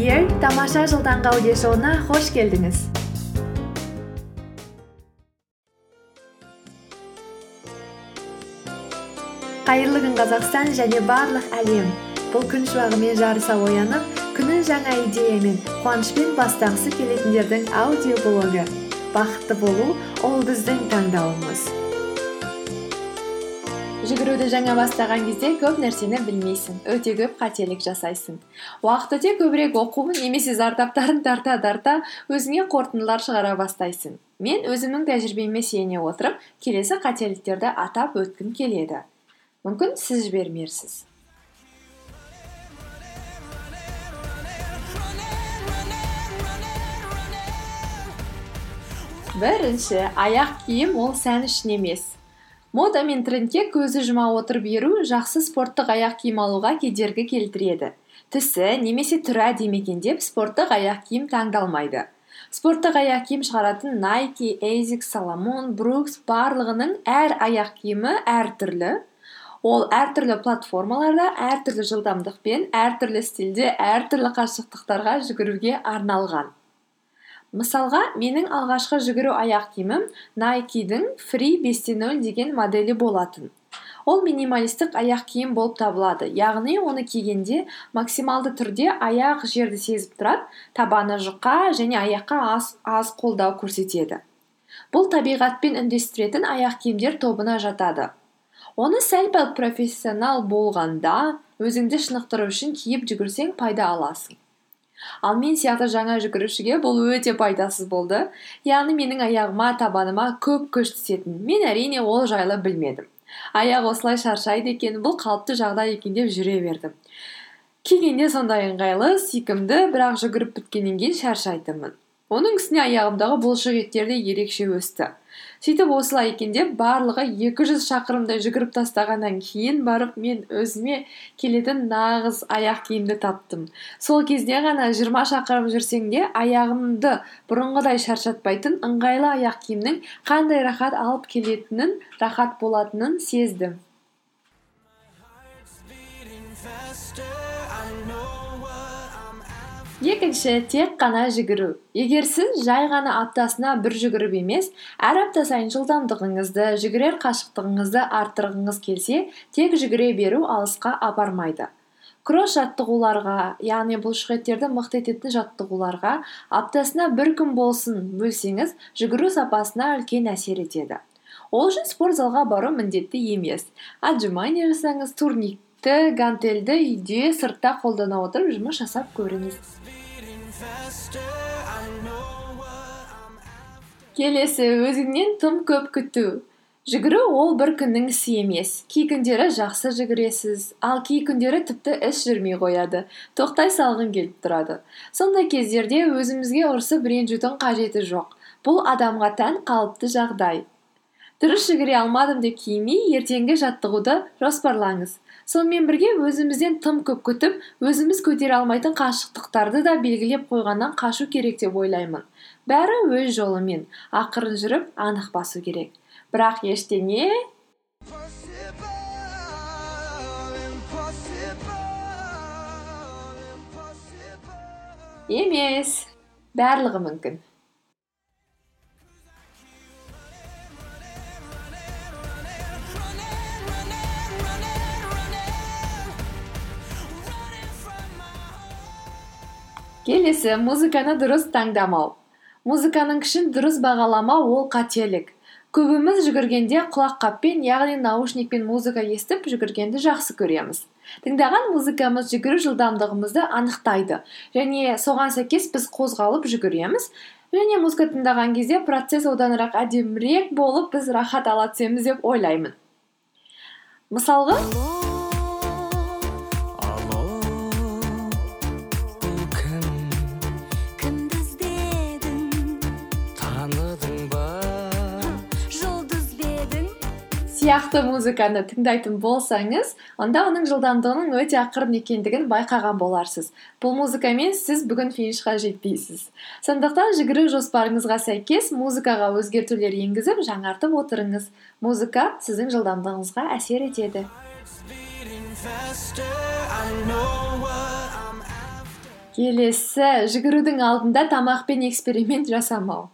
Here тамаша жыл таңғы аудиошоуына қош келдіңіз қайырлы күн қазақстан және барлық әлем. Бұл күн шуағымен жарыса оянып күнін жаңа идеямен қуанышпен бастағысы келетіндердің аудиоблогы. Бақытты болу ол біздің таңдауымыз. Жүгіруді жаңа бастаған кезде көп нәрсені білмейсің. Өте көп қателік жасайсың. Уақыт өте көбірек оқу немесе зардаптарын тарта тарта өзіңе қорытындылар шығара бастайсың. Мен өзімнің тәжірибеме сене отырып келесі қателіктерді атап өткім келеді. Мүмкін сіз жібермерсіз. Бірінші аяқ киім ол сән үшін емес. Мода мен трендке көзі жұма отырып еру жақсы спорттық аяқ киім алуға кедергі келтіреді. Түсі немесе түрі әдемі екен деп спорттық аяқ киім таңдалмайды. Спорттық аяқ киім шығаратын найки эйзикс соломон брукс барлығының әр аяқ киімі әртүрлі ол әртүрлі платформаларда әртүрлі жылдамдықпен әртүрлі стильде әртүрлі қашықтықтарға жүгіруге арналған. Мысалға менің алғашқы жүгіру аяқ киімім фри бесте нөл деген моделі болатын. Ол минималистік аяқ киім болып табылады. Яғни оны кигенде максималды түрде аяқ жерді сезіп тұрады табаны жұқа және аяққа аз, аз қолдау көрсетеді. Бұл табиғатпен үндестіретін аяқ киімдер тобына жатады. Оны сәл пәл профессионал болғанда өзіңді шынықтыру үшін киіп жүгірсең пайда аласың. Ал мен сияқты жаңа жүгірушіге бұл өте пайдасыз болды. Яғни менің аяғыма табаныма көп күш түсетін. Мен әрине ол жайлы білмедім. Аяқ осылай шаршайды екен бұл қалыпты жағдай екен деп жүре бердім. Кигенде сондай ыңғайлы сүйкімді бірақ жүгіріп біткеннен кейін шаршайтынмын. Оның үстіне аяғымдағы бұлшық еттер де ерекше өсті. Сөйтіп осылай екен деп барлығы 200 шақырымдай жүгіріп тастағаннан кейін барып мен өзіме келетін нағыз аяқ киімді таптым. Сол кезде ғана 20 шақырым жүрсең де аяғымды бұрынғыдай шаршатпайтын ыңғайлы аяқ киімнің қандай рахат алып келетінін рахат болатынын сездім. Екінші тек қана жүгіру. Егер сіз жай ғана аптасына бір жүгіріп емес әр апта сайын жылдамдығыңызды жүгірер қашықтығыңызды арттырғыңыз келсе тек жүгіре беру алысқа апармайды. Кросс жаттығуларға яғни бұлшықеттерді мықты ететін жаттығуларға аптасына бір күн болсын бөлсеңіз жүгіру сапасына үлкен әсер етеді. Ол үшін спорт залға бару міндетті емес. Отжимание жасаңыз турник гантельді үйде сыртта қолдана отырып жұмыс жасап көріңіз. Келесі өзіңнен тым көп күту. Жүгіру ол бір күннің ісі емес. Кей күндері жақсы жүгіресіз. Ал кей күндері тіпті іс жүрмей қояды. Тоқтай салғың келіп тұрады. Сондай кездерде өзімізге ұрысып ренжудің қажеті жоқ. Бұл адамға тән қалыпты жағдай. Дұрыс жүгіре алмадым деп кейімей ертеңгі жаттығуды жоспарлаңыз. Сонымен бірге өзімізден тым көп күтіп өзіміз көтере алмайтын қашықтықтарды да белгілеп қойғаннан қашу керек деп ойлаймын. Бәрі өз жолымен ақырын жүріп анық басу керек. Бірақ ештеңе емес. Барлығы мүмкін. Келесі музыканы дұрыс таңдамау. Музыканың күшін дұрыс бағаламау ол қателік. Көбіміз жүгіргенде құлаққаппен яғни наушникпен музыка естіп жүгіргенді жақсы көреміз. Тыңдаған музыкамыз жүгіру жылдамдығымызды анықтайды. Және соған сәйкес біз қозғалып жүгіреміз. Және музыка тыңдаған кезде процесс оданырақ әдемірек болып біз рахат ала түсеміз деп ойлаймын. Мысалға сияқты музыканы тыңдайтын болсаңыз онда оның жылдамдығының өте ақырын екендігін байқаған боларсыз. Бұл музыкамен сіз бүгін финишқа жетпейсіз. Сондықтан жүгіру жоспарыңызға сәйкес музыкаға өзгертулер енгізіп жаңартып отырыңыз. Музыка сіздің жылдамдығыңызға әсер етеді. Келесі жүгірудің алдында тамақпен эксперимент жасамау.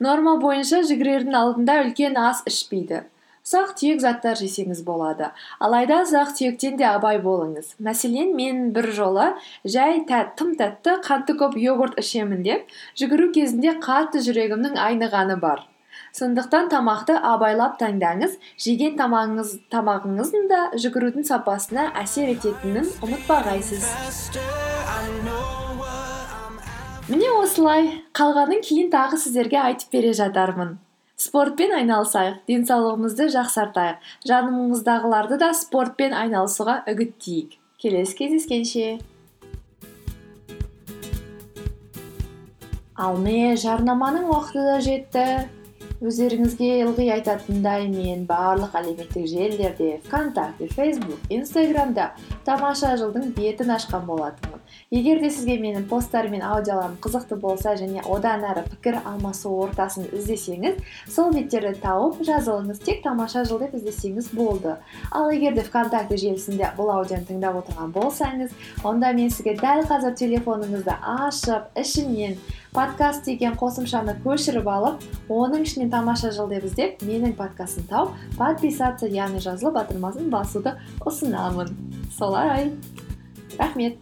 Норма бойынша жүгірердің алдында үлкен ас ішпейді. Ұсақ түйек заттар жесеңіз болады. Алайда ұсақ түйектен де абай болыңыз. Мәселен мен бір жолы жай тым тәтті қанты көп йогурт ішемін деп жүгіру кезінде қатты жүрегімнің айнығаны бар. Сондықтан тамақты абайлап таңдаңыз. Жеген тамағыңыз, тамағыңыздың да жүгірудің сапасына әсер ететінін ұмытпағайсыз. Міне осылай. Қалғанын кейін тағы сіздерге айтып бере жатармын. Спортпен айналысайық денсаулығымызды жақсартайық жанымыздағыларды да спортпен айналысуға үгіттейік. Келесі кездескенше. Ал жарнаманың уақыты да жетті. Өздеріңізге ылғи айтатындай мен барлық әлеуметтік желілерде вконтакте фейсбук инстаграмда тамаша жылдың бетін ашқан болатынмын. Егер де сізге менің посттарым мен аудиоларым қызықты болса және одан әрі пікір алмасу ортасын іздесеңіз сол беттерді тауып жазылыңыз тек тамаша жыл деп іздесеңіз болды. Ал егер де вконтакте желісінде бұл аудионы тыңдап отырған болсаңыз онда мен сізге дәл қазір телефоныңызды ашып ішінен подкаст деген қосымшаны көшіріп алып оның ішінен тамаша жыл деп іздеп менің подкастымды тауып подписаться яғни жазылып батырмасын басуды ұсынамын. Солай. Рахмет.